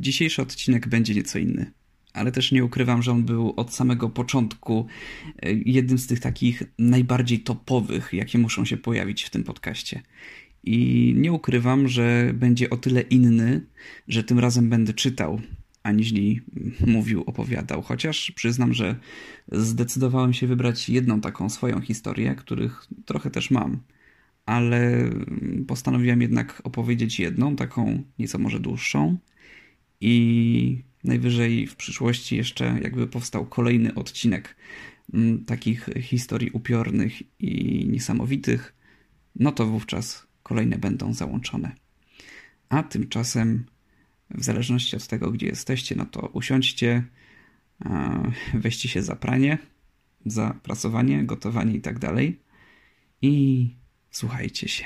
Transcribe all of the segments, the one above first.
Dzisiejszy odcinek będzie nieco inny, ale też nie ukrywam, że on był od samego początku e, jednym z tych takich najbardziej topowych, jakie muszą się pojawić w tym podcaście. I nie ukrywam, że będzie o tyle inny, że tym razem będę czytał, aniżeli mówił, opowiadał. Chociaż przyznam, że zdecydowałem się wybrać jedną taką swoją historię, których trochę też mam. Ale postanowiłem jednak opowiedzieć jedną, taką nieco może dłuższą. I najwyżej w przyszłości jeszcze jakby powstał kolejny odcinek mm, takich historii upiornych i niesamowitych, no to wówczas kolejne będą załączone. A tymczasem, w zależności od tego, gdzie jesteście, no to usiądźcie, weźcie się za pranie, za prasowanie, gotowanie i tak dalej i słuchajcie się.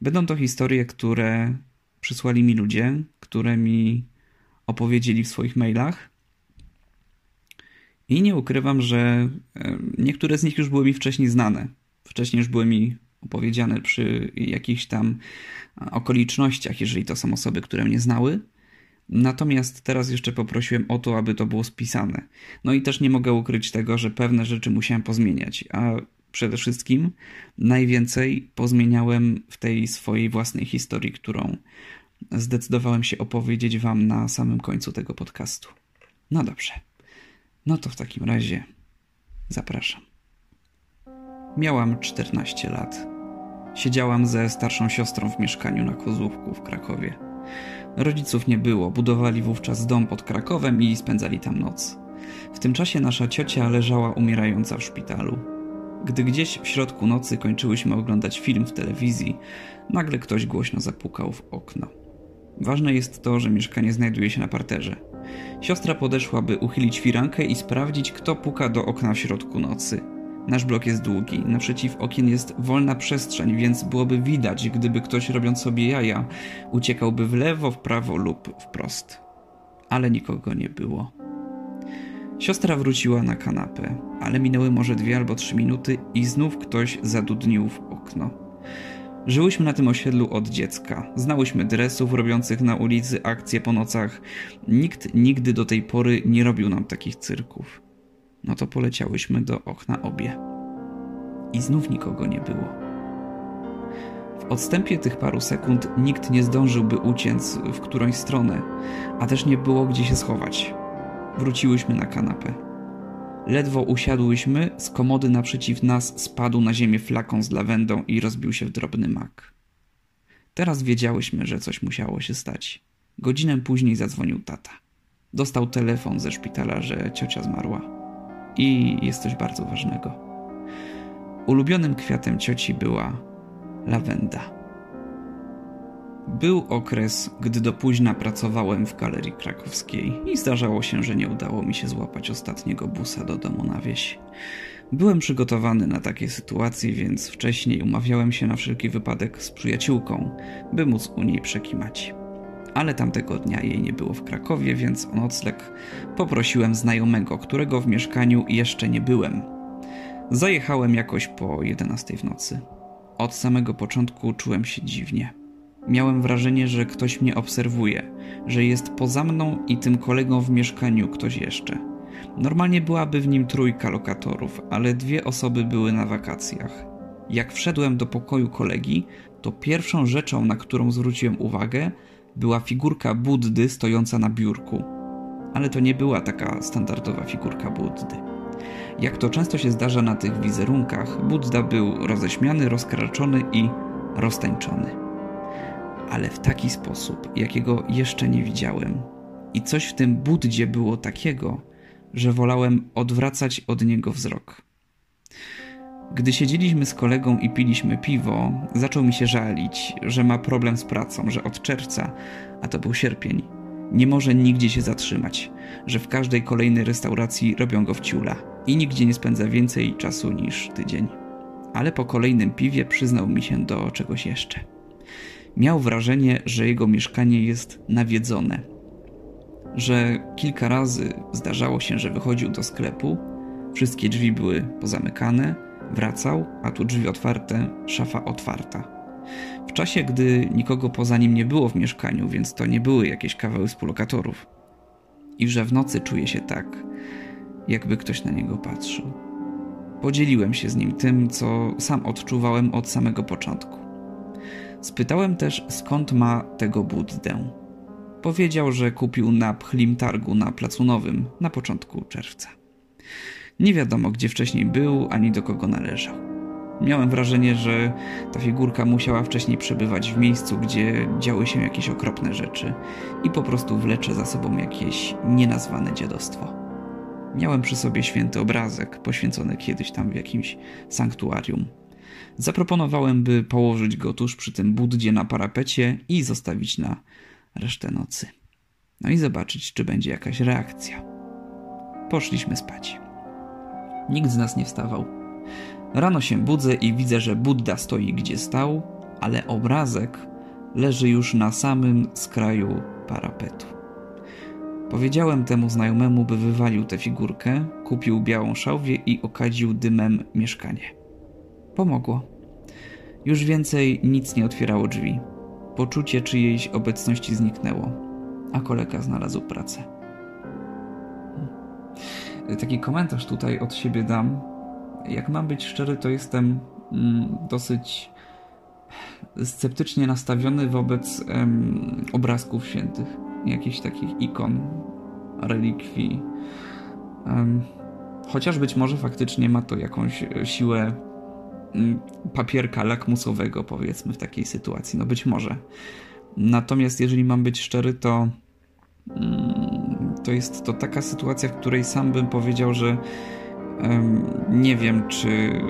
Będą to historie, które przysłali mi ludzie, które mi opowiedzieli w swoich mailach. I nie ukrywam, że niektóre z nich już były mi wcześniej znane. Wcześniej już były mi opowiedziane przy jakichś tam okolicznościach, jeżeli to są osoby, które mnie znały. Natomiast teraz jeszcze poprosiłem o to, aby to było spisane. No i też nie mogę ukryć tego, że pewne rzeczy musiałem pozmieniać, a przede wszystkim najwięcej pozmieniałem w tej swojej własnej historii, którą zdecydowałem się opowiedzieć Wam na samym końcu tego podcastu. No dobrze. No to w takim razie zapraszam. Miałam 14 lat. Siedziałam ze starszą siostrą w mieszkaniu na Kozłówku w Krakowie. Rodziców nie było, budowali wówczas dom pod Krakowem i spędzali tam noc. W tym czasie nasza ciocia leżała umierająca w szpitalu. Gdy gdzieś w środku nocy kończyłyśmy oglądać film w telewizji, nagle ktoś głośno zapukał w okno. Ważne jest to, że mieszkanie znajduje się na parterze. Siostra podeszła, by uchylić firankę i sprawdzić, kto puka do okna w środku nocy. Nasz blok jest długi, naprzeciw okien jest wolna przestrzeń, więc byłoby widać, gdyby ktoś robiąc sobie jaja, uciekałby w lewo, w prawo lub wprost. Ale nikogo nie było. Siostra wróciła na kanapę, ale minęły może dwie albo trzy minuty i znów ktoś zadudnił w okno. Żyłyśmy na tym osiedlu od dziecka. Znałyśmy dresów robiących na ulicy akcje po nocach. Nikt nigdy do tej pory nie robił nam takich cyrków. No to poleciałyśmy do okna obie. I znów nikogo nie było. W odstępie tych paru sekund nikt nie zdążyłby uciec w którąś stronę, a też nie było gdzie się schować. Wróciłyśmy na kanapę. Ledwo usiadłyśmy, z komody naprzeciw nas spadł na ziemię flakon z lawendą i rozbił się w drobny mak. Teraz wiedziałyśmy, że coś musiało się stać. Godzinę później zadzwonił tata. Dostał telefon ze szpitala, że ciocia zmarła. I jest coś bardzo ważnego. Ulubionym kwiatem cioci była lawenda. Był okres, gdy do późna pracowałem w galerii krakowskiej i zdarzało się, że nie udało mi się złapać ostatniego busa do domu na wieś. Byłem przygotowany na takie sytuacje, więc wcześniej umawiałem się na wszelki wypadek z przyjaciółką, by móc u niej przekimać. Ale tamtego dnia jej nie było w Krakowie, więc o nocleg poprosiłem znajomego, którego w mieszkaniu jeszcze nie byłem. Zajechałem jakoś po 11 w nocy. Od samego początku czułem się dziwnie. Miałem wrażenie, że ktoś mnie obserwuje, że jest poza mną i tym kolegą w mieszkaniu ktoś jeszcze. Normalnie byłaby w nim trójka lokatorów, ale dwie osoby były na wakacjach. Jak wszedłem do pokoju kolegi, to pierwszą rzeczą, na którą zwróciłem uwagę, była figurka Buddy stojąca na biurku. Ale to nie była taka standardowa figurka Buddy. Jak to często się zdarza na tych wizerunkach, Budda był roześmiany, rozkraczony i roztańczony ale w taki sposób, jakiego jeszcze nie widziałem. I coś w tym Buddzie było takiego, że wolałem odwracać od niego wzrok. Gdy siedzieliśmy z kolegą i piliśmy piwo, zaczął mi się żalić, że ma problem z pracą, że od czerwca, a to był sierpień, nie może nigdzie się zatrzymać, że w każdej kolejnej restauracji robią go w ciula i nigdzie nie spędza więcej czasu niż tydzień. Ale po kolejnym piwie przyznał mi się do czegoś jeszcze. Miał wrażenie, że jego mieszkanie jest nawiedzone. Że kilka razy zdarzało się, że wychodził do sklepu, wszystkie drzwi były pozamykane, wracał, a tu drzwi otwarte, szafa otwarta. w czasie, gdy nikogo poza nim nie było w mieszkaniu, więc to nie były jakieś kawały współlokatorów. I że w nocy czuje się tak, jakby ktoś na niego patrzył. Podzieliłem się z nim tym, co sam odczuwałem od samego początku. Spytałem też, skąd ma tego Buddę. Powiedział, że kupił na pchlim targu na Placu Nowym na początku czerwca. Nie wiadomo, gdzie wcześniej był, ani do kogo należał. Miałem wrażenie, że ta figurka musiała wcześniej przebywać w miejscu, gdzie działy się jakieś okropne rzeczy i po prostu wlecze za sobą jakieś nienazwane dziadostwo. Miałem przy sobie święty obrazek, poświęcony kiedyś tam w jakimś sanktuarium. Zaproponowałem, by położyć go tuż przy tym buddzie na parapecie i zostawić na resztę nocy. No i zobaczyć, czy będzie jakaś reakcja. Poszliśmy spać. Nikt z nas nie wstawał. Rano się budzę i widzę, że Buddha stoi gdzie stał, ale obrazek leży już na samym skraju parapetu. Powiedziałem temu znajomemu, by wywalił tę figurkę, kupił białą szałwię i okadził dymem mieszkanie. Pomogło. Już więcej nic nie otwierało drzwi. Poczucie czyjejś obecności zniknęło, a kolega znalazł pracę. Hmm. Taki komentarz tutaj od siebie dam. Jak mam być szczery, to jestem mm, dosyć sceptycznie nastawiony wobec em, obrazków świętych, jakichś takich ikon, relikwii. Um, chociaż być może faktycznie ma to jakąś siłę papierka lakmusowego, powiedzmy, w takiej sytuacji. No być może. Natomiast jeżeli mam być szczery, to mm, to jest to taka sytuacja, w której sam bym powiedział, że nie wiem, czy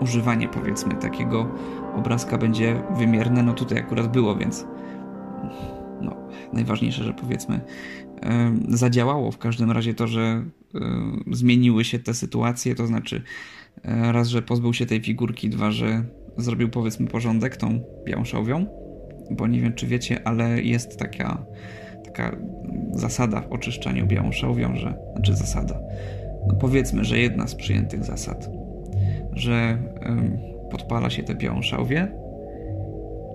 używanie powiedzmy takiego obrazka będzie wymierne. No tutaj akurat było, więc no, najważniejsze, że powiedzmy zadziałało w każdym razie to, że zmieniły się te sytuacje, to znaczy E, raz, że pozbył się tej figurki, dwa, że zrobił powiedzmy porządek tą białą szałwią, bo nie wiem czy wiecie, ale jest taka, taka zasada w oczyszczaniu białą szałwią, że, znaczy zasada, no powiedzmy, że jedna z przyjętych zasad, że ym, podpala się tę białą szałwię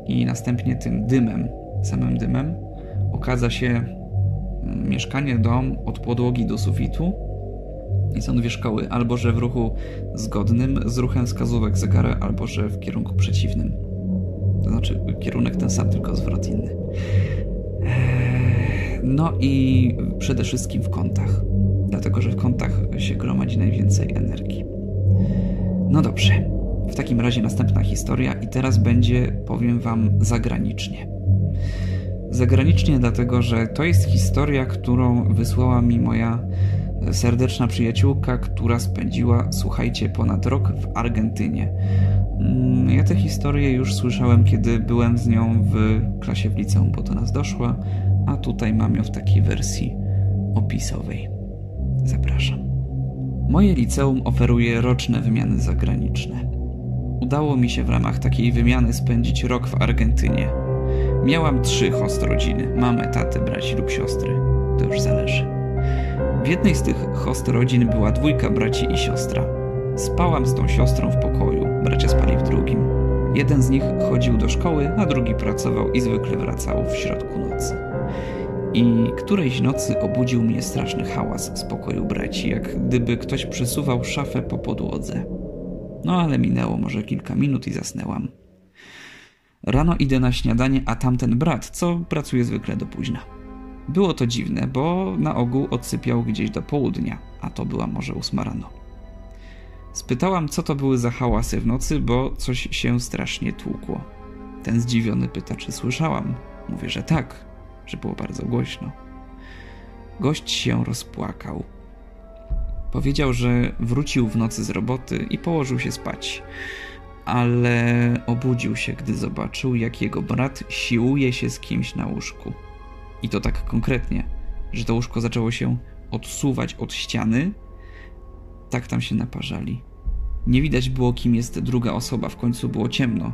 i następnie tym dymem, samym dymem, okaza się mieszkanie, dom od podłogi do sufitu i są dwie szkoły, albo że w ruchu zgodnym z ruchem wskazówek zegara, albo że w kierunku przeciwnym. To znaczy kierunek ten sam, tylko zwrot inny. Eee, no i przede wszystkim w kątach, dlatego że w kątach się gromadzi najwięcej energii. No dobrze, w takim razie następna historia i teraz będzie, powiem Wam, zagranicznie. Zagranicznie dlatego, że to jest historia, którą wysłała mi moja serdeczna przyjaciółka, która spędziła, słuchajcie, ponad rok w Argentynie. Mm, ja tę historię już słyszałem, kiedy byłem z nią w klasie w liceum, bo do nas doszła, a tutaj mam ją w takiej wersji opisowej. Zapraszam. Moje liceum oferuje roczne wymiany zagraniczne. Udało mi się w ramach takiej wymiany spędzić rok w Argentynie. Miałam trzy host rodziny: mamę, tatę, braci lub siostry. To już zależy. W jednej z tych host rodzin była dwójka braci i siostra. Spałam z tą siostrą w pokoju, bracia spali w drugim. Jeden z nich chodził do szkoły, a drugi pracował i zwykle wracał w środku nocy. I którejś nocy obudził mnie straszny hałas z pokoju braci, jak gdyby ktoś przesuwał szafę po podłodze. No ale minęło może kilka minut i zasnęłam. Rano idę na śniadanie, a tamten brat, co pracuje zwykle do późna. Było to dziwne, bo na ogół odsypiał gdzieś do południa, a to była może ósma rano. Spytałam, co to były za hałasy w nocy, bo coś się strasznie tłukło. Ten zdziwiony pyta, czy słyszałam. Mówię, że tak, że było bardzo głośno. Gość się rozpłakał. Powiedział, że wrócił w nocy z roboty i położył się spać, ale obudził się, gdy zobaczył, jak jego brat siłuje się z kimś na łóżku. I to tak konkretnie, że to łóżko zaczęło się odsuwać od ściany. Tak tam się naparzali. Nie widać było, kim jest druga osoba, w końcu było ciemno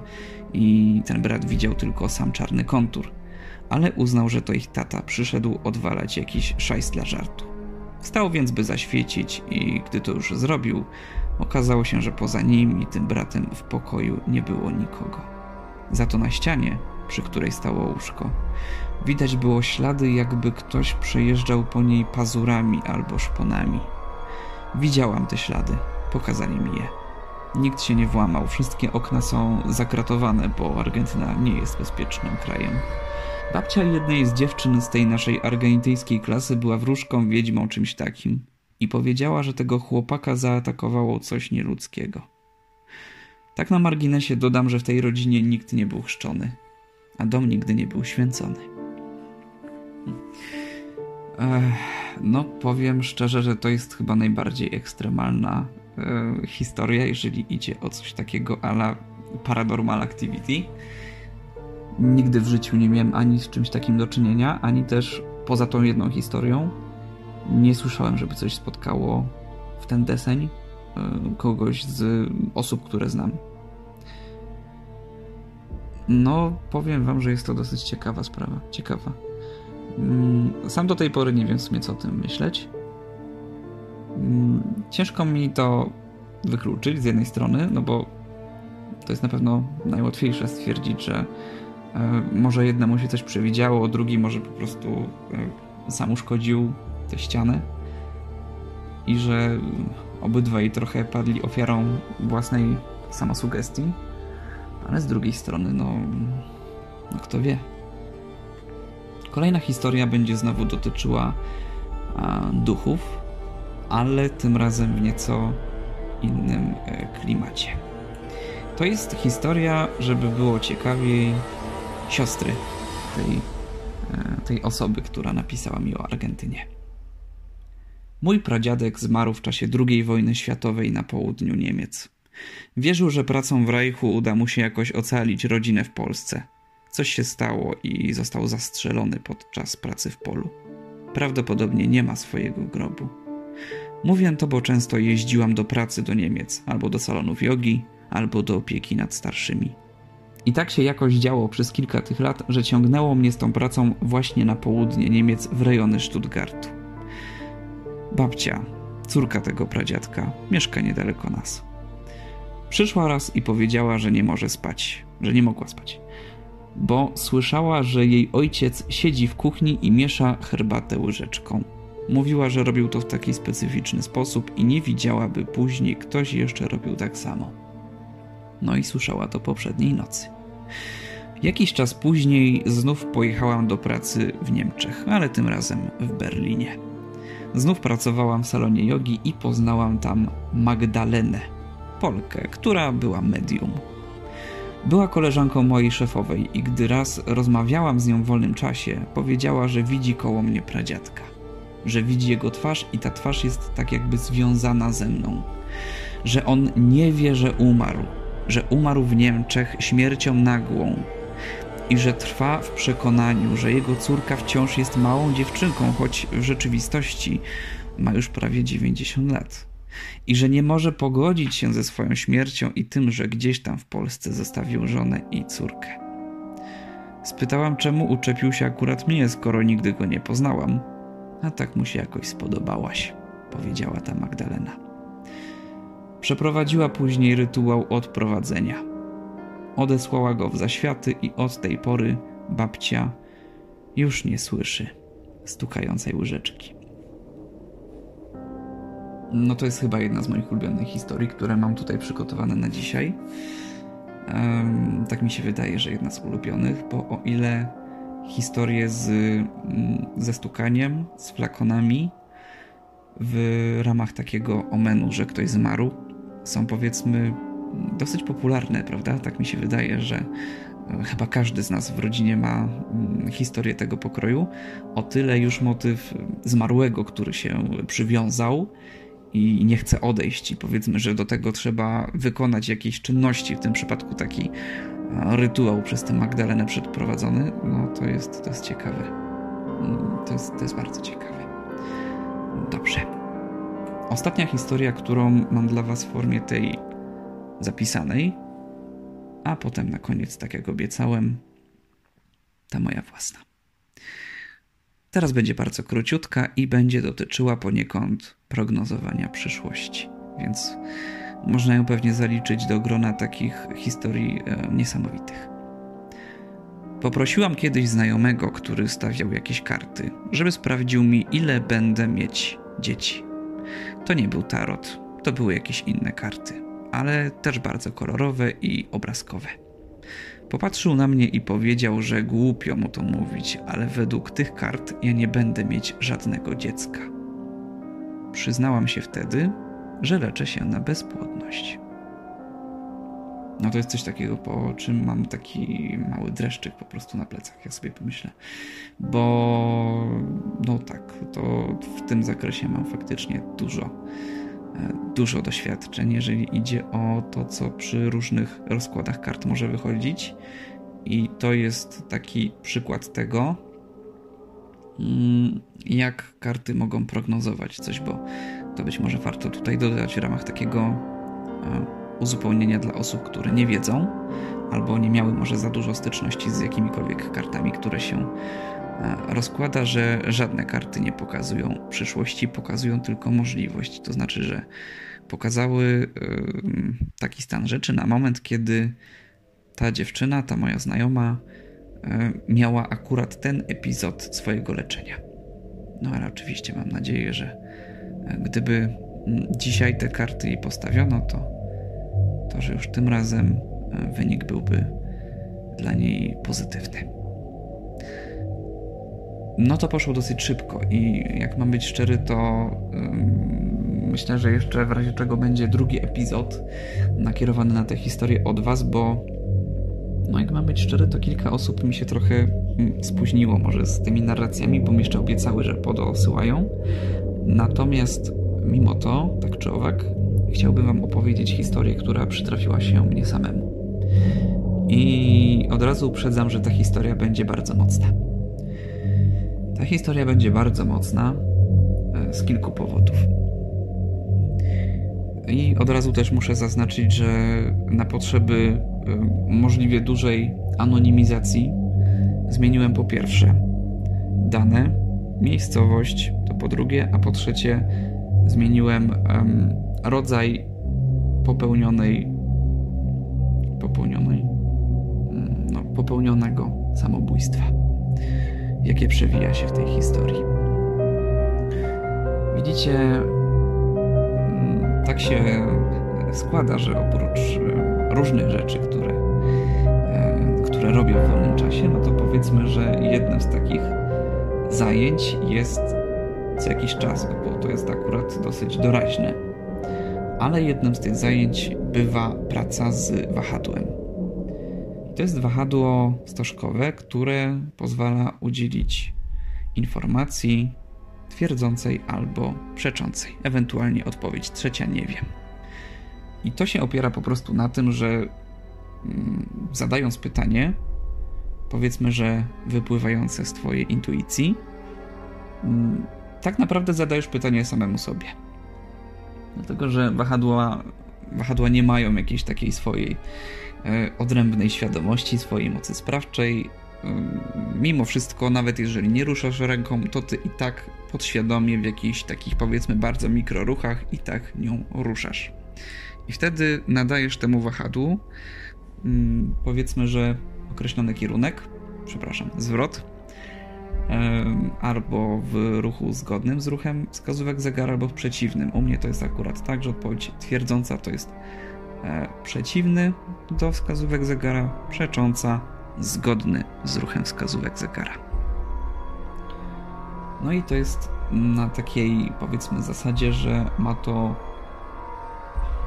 i ten brat widział tylko sam czarny kontur, ale uznał, że to ich tata przyszedł odwalać jakiś szajs dla żartu. Wstał więc, by zaświecić i gdy to już zrobił, okazało się, że poza nim i tym bratem w pokoju nie było nikogo. Za to na ścianie, przy której stało łóżko, widać było ślady, jakby ktoś przejeżdżał po niej pazurami albo szponami. Widziałam te ślady, pokazali mi je. Nikt się nie włamał, wszystkie okna są zakratowane, bo Argentyna nie jest bezpiecznym krajem. Babcia jednej z dziewczyn z tej naszej argentyńskiej klasy była wróżką, wiedźmą, czymś takim. I powiedziała, że tego chłopaka zaatakowało coś nieludzkiego. Tak na marginesie dodam, że w tej rodzinie nikt nie był chrzczony, a dom nigdy nie był święcony. Ech, no, powiem szczerze, że to jest chyba najbardziej ekstremalna e, historia, jeżeli idzie o coś takiego ala Paranormal Activity. Nigdy w życiu nie miałem ani z czymś takim do czynienia, ani też poza tą jedną historią nie słyszałem, żeby coś spotkało w ten deseń e, kogoś z osób, które znam. No, powiem wam, że jest to dosyć ciekawa sprawa. Ciekawa. Mm, sam do tej pory nie wiem w sumie, co o tym myśleć. Mm, ciężko mi to wykluczyć z jednej strony, no bo to jest na pewno najłatwiejsze stwierdzić, że e, może jednemu się coś przewidziało, drugi może po prostu e, sam uszkodził tę ścianę i że obydwaj trochę padli ofiarą własnej samosugestii, ale z drugiej strony, no, no kto wie. Kolejna historia będzie znowu dotyczyła a, duchów, ale tym razem w nieco innym e, klimacie. To jest historia, żeby było ciekawiej, siostry tej, e, tej osoby, która napisała mi o Argentynie. Mój pradziadek zmarł w czasie II wojny światowej na południu Niemiec. Wierzył, że pracą w Reichu uda mu się jakoś ocalić rodzinę w Polsce. Coś się stało i został zastrzelony podczas pracy w polu. Prawdopodobnie nie ma swojego grobu. Mówię to, bo często jeździłam do pracy do Niemiec, albo do salonów jogi, albo do opieki nad starszymi. I tak się jakoś działo przez kilka tych lat, że ciągnęło mnie z tą pracą właśnie na południe Niemiec w rejony Stuttgartu. Babcia, córka tego pradziadka, mieszka niedaleko nas. Przyszła raz i powiedziała, że nie może spać, że nie mogła spać, bo słyszała, że jej ojciec siedzi w kuchni i miesza herbatę łyżeczką. Mówiła, że robił to w taki specyficzny sposób i nie widziała, by później ktoś jeszcze robił tak samo. No i słyszała to poprzedniej nocy. Jakiś czas później znów pojechałam do pracy w Niemczech, ale tym razem w Berlinie. Znów pracowałam w salonie jogi i poznałam tam Magdalenę, Polkę, która była medium. Była koleżanką mojej szefowej i gdy raz rozmawiałam z nią w wolnym czasie, powiedziała, że widzi koło mnie pradziadka. Że widzi jego twarz i ta twarz jest tak jakby związana ze mną. Że on nie wie, że umarł. Że umarł w Niemczech śmiercią nagłą. I że trwa w przekonaniu, że jego córka wciąż jest małą dziewczynką, choć w rzeczywistości ma już prawie 90 lat i że nie może pogodzić się ze swoją śmiercią i tym, że gdzieś tam w Polsce zostawił żonę i córkę. Spytałam, czemu uczepił się akurat mnie, skoro nigdy go nie poznałam. A tak mu się jakoś spodobałaś, powiedziała ta Magdalena. Przeprowadziła później rytuał odprowadzenia. Odesłała go w zaświaty i od tej pory babcia już nie słyszy stukającej łyżeczki. No to jest chyba jedna z moich ulubionych historii, które mam tutaj przygotowane na dzisiaj. Um, tak mi się wydaje, że jedna z ulubionych, bo o ile historie z, mm, ze stukaniem, z flakonami w ramach takiego omenu, że ktoś zmarł, są powiedzmy dosyć popularne, prawda? Tak mi się wydaje, że e, chyba każdy z nas w rodzinie ma mm, historię tego pokroju. O tyle już motyw zmarłego, który się przywiązał, i nie chce odejść, i powiedzmy, że do tego trzeba wykonać jakieś czynności, w tym przypadku taki e, rytuał przez tę Magdalenę przeprowadzony, no to jest, to jest ciekawe. Mm, to jest, to jest bardzo ciekawe. Dobrze. Ostatnia historia, którą mam dla Was w formie tej zapisanej, a potem na koniec, tak jak obiecałem, ta moja własna. Teraz będzie bardzo króciutka i będzie dotyczyła poniekąd prognozowania przyszłości, więc można ją pewnie zaliczyć do grona takich historii e, niesamowitych. Poprosiłam kiedyś znajomego, który stawiał jakieś karty, żeby sprawdził mi, ile będę mieć dzieci. To nie był tarot, to były jakieś inne karty, ale też bardzo kolorowe i obrazkowe. Popatrzył na mnie i powiedział, że głupio mu to mówić, ale według tych kart ja nie będę mieć żadnego dziecka. Przyznałam się wtedy, że leczę się na bezpłodność. No to jest coś takiego, po czym mam taki mały dreszczyk po prostu na plecach, jak sobie pomyślę. Bo no tak, to w tym zakresie mam faktycznie dużo, dużo doświadczeń, jeżeli idzie o to, co przy różnych rozkładach kart może wychodzić. I to jest taki przykład tego, mm, jak karty mogą prognozować coś, bo to być może warto tutaj dodać w ramach takiego e, uzupełnienia dla osób, które nie wiedzą albo nie miały może za dużo styczności z jakimikolwiek kartami, które się rozkłada, że żadne karty nie pokazują przyszłości, pokazują tylko możliwość. To znaczy, że pokazały taki stan rzeczy na moment, kiedy ta dziewczyna, ta moja znajoma, miała akurat ten epizod swojego leczenia. No ale oczywiście mam nadzieję, że e, gdyby dzisiaj te karty jej postawiono, to to, że już tym razem e, wynik byłby dla niej pozytywny. No to poszło dosyć szybko i jak mam być szczery, to myślę, że jeszcze w razie czego będzie drugi epizod nakierowany na tę historię od Was, bo no jak mam być szczery, to kilka osób mi się trochę mm, spóźniło może z tymi narracjami, bo mi jeszcze obiecały, że podosyłają. Natomiast mimo to, tak czy owak, chciałbym Wam opowiedzieć historię, która przytrafiła się mnie samemu. I od razu uprzedzam, że ta historia będzie bardzo mocna. Ta historia będzie bardzo mocna e, z kilku powodów. I od razu też muszę zaznaczyć, że na potrzeby e, możliwie dużej anonimizacji zmieniłem po pierwsze dane, miejscowość, to po drugie, a po trzecie zmieniłem rodzaj popełnionej popełnionej mm, no, popełnionego samobójstwa jakie przewija się w tej historii widzicie mm, tak się składa, że oprócz e, różnych rzeczy, które, e, które robię w wolnym czasie, no to powiedzmy, że jednym z takich zajęć jest co jakiś czas, bo to jest akurat dosyć doraźne ale jednym z tych zajęć bywa praca z wahadłem. To jest wahadło stożkowe, które pozwala udzielić informacji twierdzącej albo przeczącej, ewentualnie odpowiedź trzecia nie wiem. I to się opiera po prostu na tym, że mm, zadając pytanie, powiedzmy, że wypływające z Twojej intuicji, mm, tak naprawdę zadajesz pytanie samemu sobie. Dlatego, że wahadła, wahadła nie mają jakiejś takiej swojej e, odrębnej świadomości, swojej mocy sprawczej. E, mimo wszystko, nawet jeżeli nie ruszasz ręką, to ty i tak podświadomie w jakichś takich powiedzmy bardzo mikroruchach i tak nią ruszasz. I wtedy nadajesz temu wahadłu mm, powiedzmy, że określony kierunek, przepraszam, zwrot, albo w ruchu zgodnym z ruchem wskazówek zegara, albo w przeciwnym. U mnie to jest akurat tak, że odpowiedź twierdząca to jest e, przeciwny do wskazówek zegara, przecząca zgodny z ruchem wskazówek zegara. No i to jest na takiej powiedzmy zasadzie, że ma to,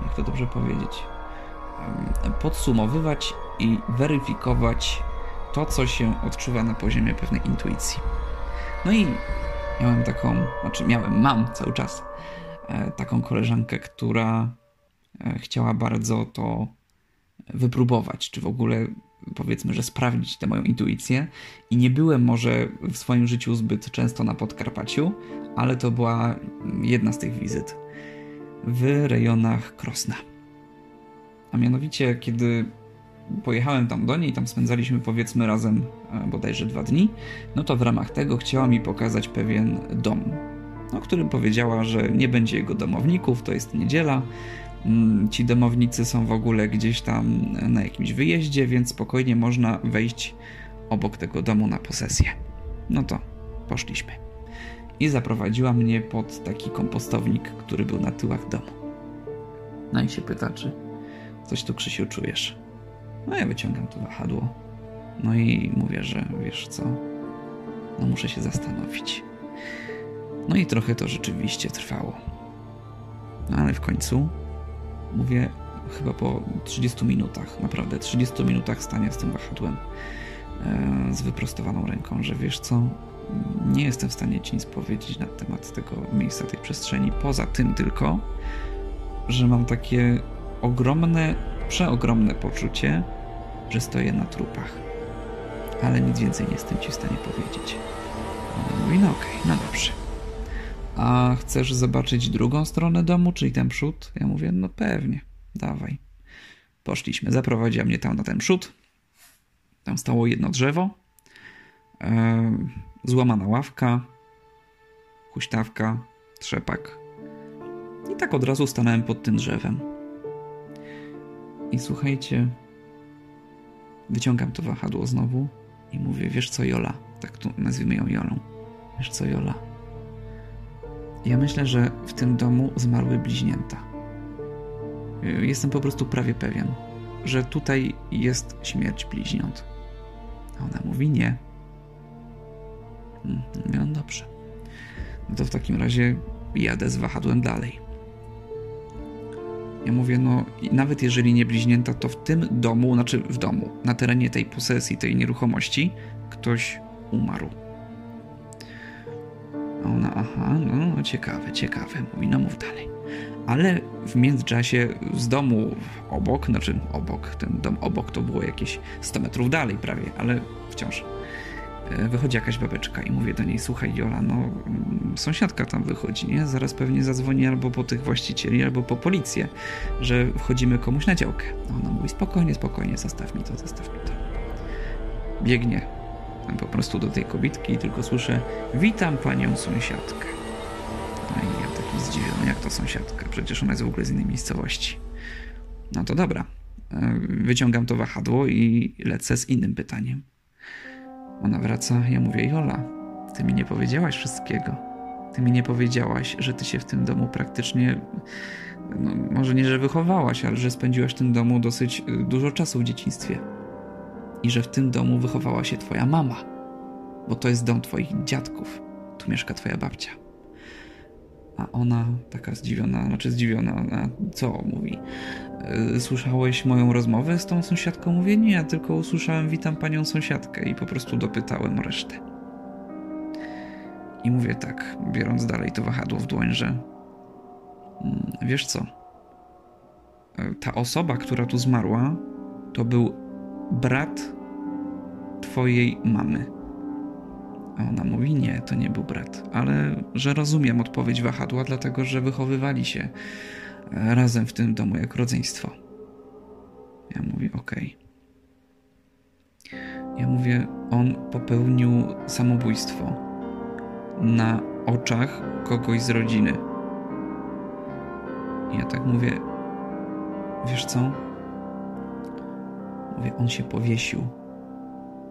jak to dobrze powiedzieć, podsumowywać i weryfikować to, co się odczuwa na poziomie pewnej intuicji. No i miałem taką, znaczy miałem, mam cały czas e, taką koleżankę, która e, chciała bardzo to wypróbować, czy w ogóle powiedzmy, że sprawdzić tę moją intuicję. I nie byłem może w swoim życiu zbyt często na Podkarpaciu, ale to była jedna z tych wizyt w rejonach Krosna. A mianowicie, kiedy pojechałem tam do niej, tam spędzaliśmy powiedzmy razem e, bodajże dwa dni, no to w ramach tego chciała mi pokazać pewien dom, o którym powiedziała, że nie będzie jego domowników, to jest niedziela, mm, ci domownicy są w ogóle gdzieś tam na jakimś wyjeździe, więc spokojnie można wejść obok tego domu na posesję. No to poszliśmy. I zaprowadziła mnie pod taki kompostownik, który był na tyłach domu. No i się pyta, czy coś tu Krzysiu czujesz. No ja wyciągam to wahadło. No i mówię, że wiesz co, no muszę się zastanowić. No i trochę to rzeczywiście trwało. No ale w końcu mówię, chyba po 30 minutach, naprawdę 30 minutach stania z tym wahadłem e, z wyprostowaną ręką, że wiesz co, nie jestem w stanie ci nic powiedzieć na temat tego miejsca, tej przestrzeni, poza tym tylko, że mam takie ogromne, przeogromne poczucie, że stoję na trupach. Ale nic więcej nie jestem ci w stanie powiedzieć. Ona mówi, no okej, okay, no dobrze. A chcesz zobaczyć drugą stronę domu, czyli ten przód? Ja mówię, no pewnie, dawaj. Poszliśmy, zaprowadziła mnie tam na ten przód. Tam stało jedno drzewo, e, złamana ławka, huśtawka, trzepak. I tak od razu stanąłem pod tym drzewem. I słuchajcie, wyciągam to wahadło znowu i mówię, wiesz co Jola, tak tu nazwijmy ją Jolą. Wiesz co Jola, ja myślę, że w tym domu zmarły bliźnięta. Jestem po prostu prawie pewien, że tutaj jest śmierć bliźniąt. A ona mówi nie. Hmm, no dobrze. No to w takim razie jadę z wahadłem dalej. Ja mówię, no nawet jeżeli nie bliźnięta, to w tym domu, znaczy w domu, na terenie tej posesji, tej nieruchomości, ktoś umarł. A ona, aha, no, no ciekawe, ciekawe. Mówi, no mów dalej. Ale w międzyczasie z domu obok, znaczy obok, ten dom obok to było jakieś 100 metrów dalej prawie, ale wciąż wychodzi jakaś babeczka i mówię do niej, słuchaj Jola, no mm, sąsiadka tam wychodzi, nie? Zaraz pewnie zadzwoni albo po tych właścicieli, albo po policję, że wchodzimy komuś na działkę. Ona mówi, spokojnie, spokojnie, zostaw mi to, zostaw mi to. Biegnie po prostu do tej kobitki i tylko słyszę witam panią sąsiadkę. No i ja taki zdziwiony, jak to sąsiadka? Przecież ona jest w ogóle z innej miejscowości. No to dobra. E, wyciągam to wahadło i lecę z innym pytaniem. Ona wraca, ja mówię, Jola, ty mi nie powiedziałaś wszystkiego. Ty mi nie powiedziałaś, że ty się w tym domu praktycznie, no, może nie, że wychowałaś, ale że spędziłaś w tym domu dosyć y, dużo czasu w dzieciństwie i że w tym domu wychowała się twoja mama, bo to jest dom twoich dziadków. Tu mieszka twoja babcia. A ona taka zdziwiona, znaczy zdziwiona, ona co mówi? E, słyszałeś moją rozmowę z tą sąsiadką? Mówię, nie, tylko usłyszałem witam panią sąsiadkę i po prostu dopytałem resztę. I mówię tak, biorąc dalej to wahadło w dłoń, że mm, wiesz co? E, ta osoba, która tu zmarła, to był brat twojej mamy. A ona mówi: Nie, to nie był brat, ale że rozumiem odpowiedź wahadła, dlatego że wychowywali się razem w tym domu jak rodzeństwo. Ja mówię: Okej. Okay. Ja mówię: On popełnił samobójstwo na oczach kogoś z rodziny. Ja tak mówię: Wiesz co? Mówię, on się powiesił.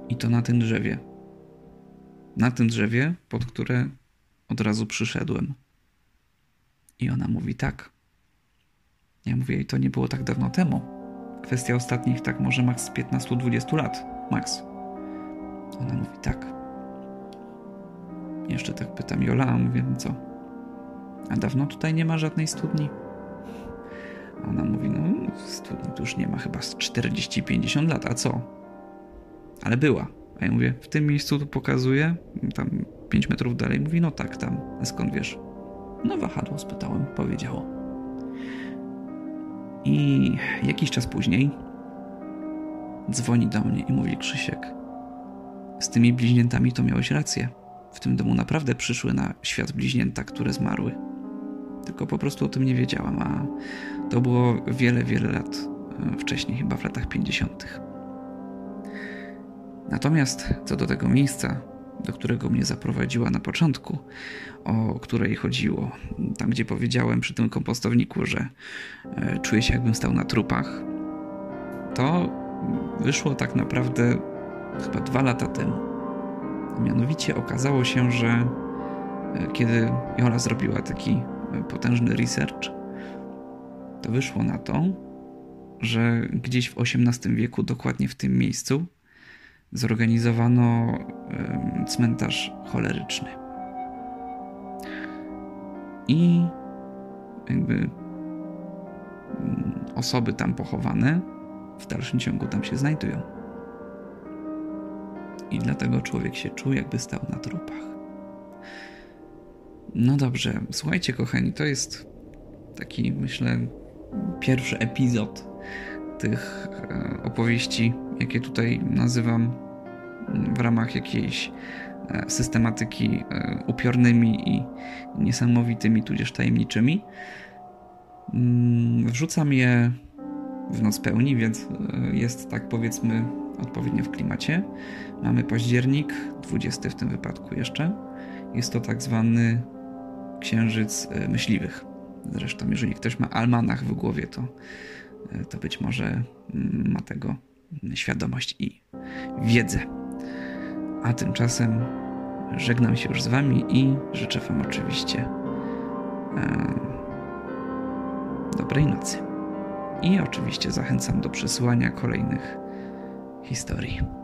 I to na tym drzewie. Na tym drzewie, pod które od razu przyszedłem. I ona mówi tak. Ja mówię, i to nie było tak dawno temu. Kwestia ostatnich, tak może maks 15-20 lat. Max. Ona mówi tak. Jeszcze tak pytam Jola, a mówię, no co? A dawno tutaj nie ma żadnej studni? Ona mówi, no studni tu już nie ma chyba 40-50 lat, a co? Ale była. A ja mówię, w tym miejscu tu pokazuje, tam 5 metrów dalej. Mówi, no tak, tam. A skąd wiesz? No wahadło spytałem, powiedziało. I jakiś czas później dzwoni do mnie i mówi, Krzysiek, z tymi bliźniętami to miałeś rację. W tym domu naprawdę przyszły na świat bliźnięta, które zmarły. Tylko po prostu o tym nie wiedziałam, a to było wiele, wiele lat e, wcześniej, chyba w latach 50. Natomiast co do tego miejsca, do którego mnie zaprowadziła na początku, o której chodziło, tam gdzie powiedziałem przy tym kompostowniku, że e, czuję się jakbym stał na trupach, to wyszło tak naprawdę chyba dwa lata temu. Mianowicie okazało się, że e, kiedy Jola zrobiła taki e, potężny research, to wyszło na to, że gdzieś w XVIII wieku, dokładnie w tym miejscu, zorganizowano cmentarz choleryczny. I jakby mm, osoby tam pochowane w dalszym ciągu tam się znajdują. I dlatego człowiek się czuł, jakby stał na trupach. No dobrze, słuchajcie, kochani, to jest taki, myślę, pierwszy epizod tych e, opowieści, jakie tutaj nazywam w ramach jakiejś e, systematyki e, upiornymi i niesamowitymi, tudzież tajemniczymi. Mm, wrzucam je w noc pełni, więc jest tak powiedzmy odpowiednio w klimacie. Mamy październik, 20 w tym wypadku jeszcze. Jest to tak zwany księżyc myśliwych. Zresztą, jeżeli ktoś ma almanach w głowie, to to być może ma tego świadomość i wiedzę. A tymczasem żegnam się już z Wami i życzę Wam oczywiście e, dobrej nocy. I oczywiście zachęcam do przesyłania kolejnych historii.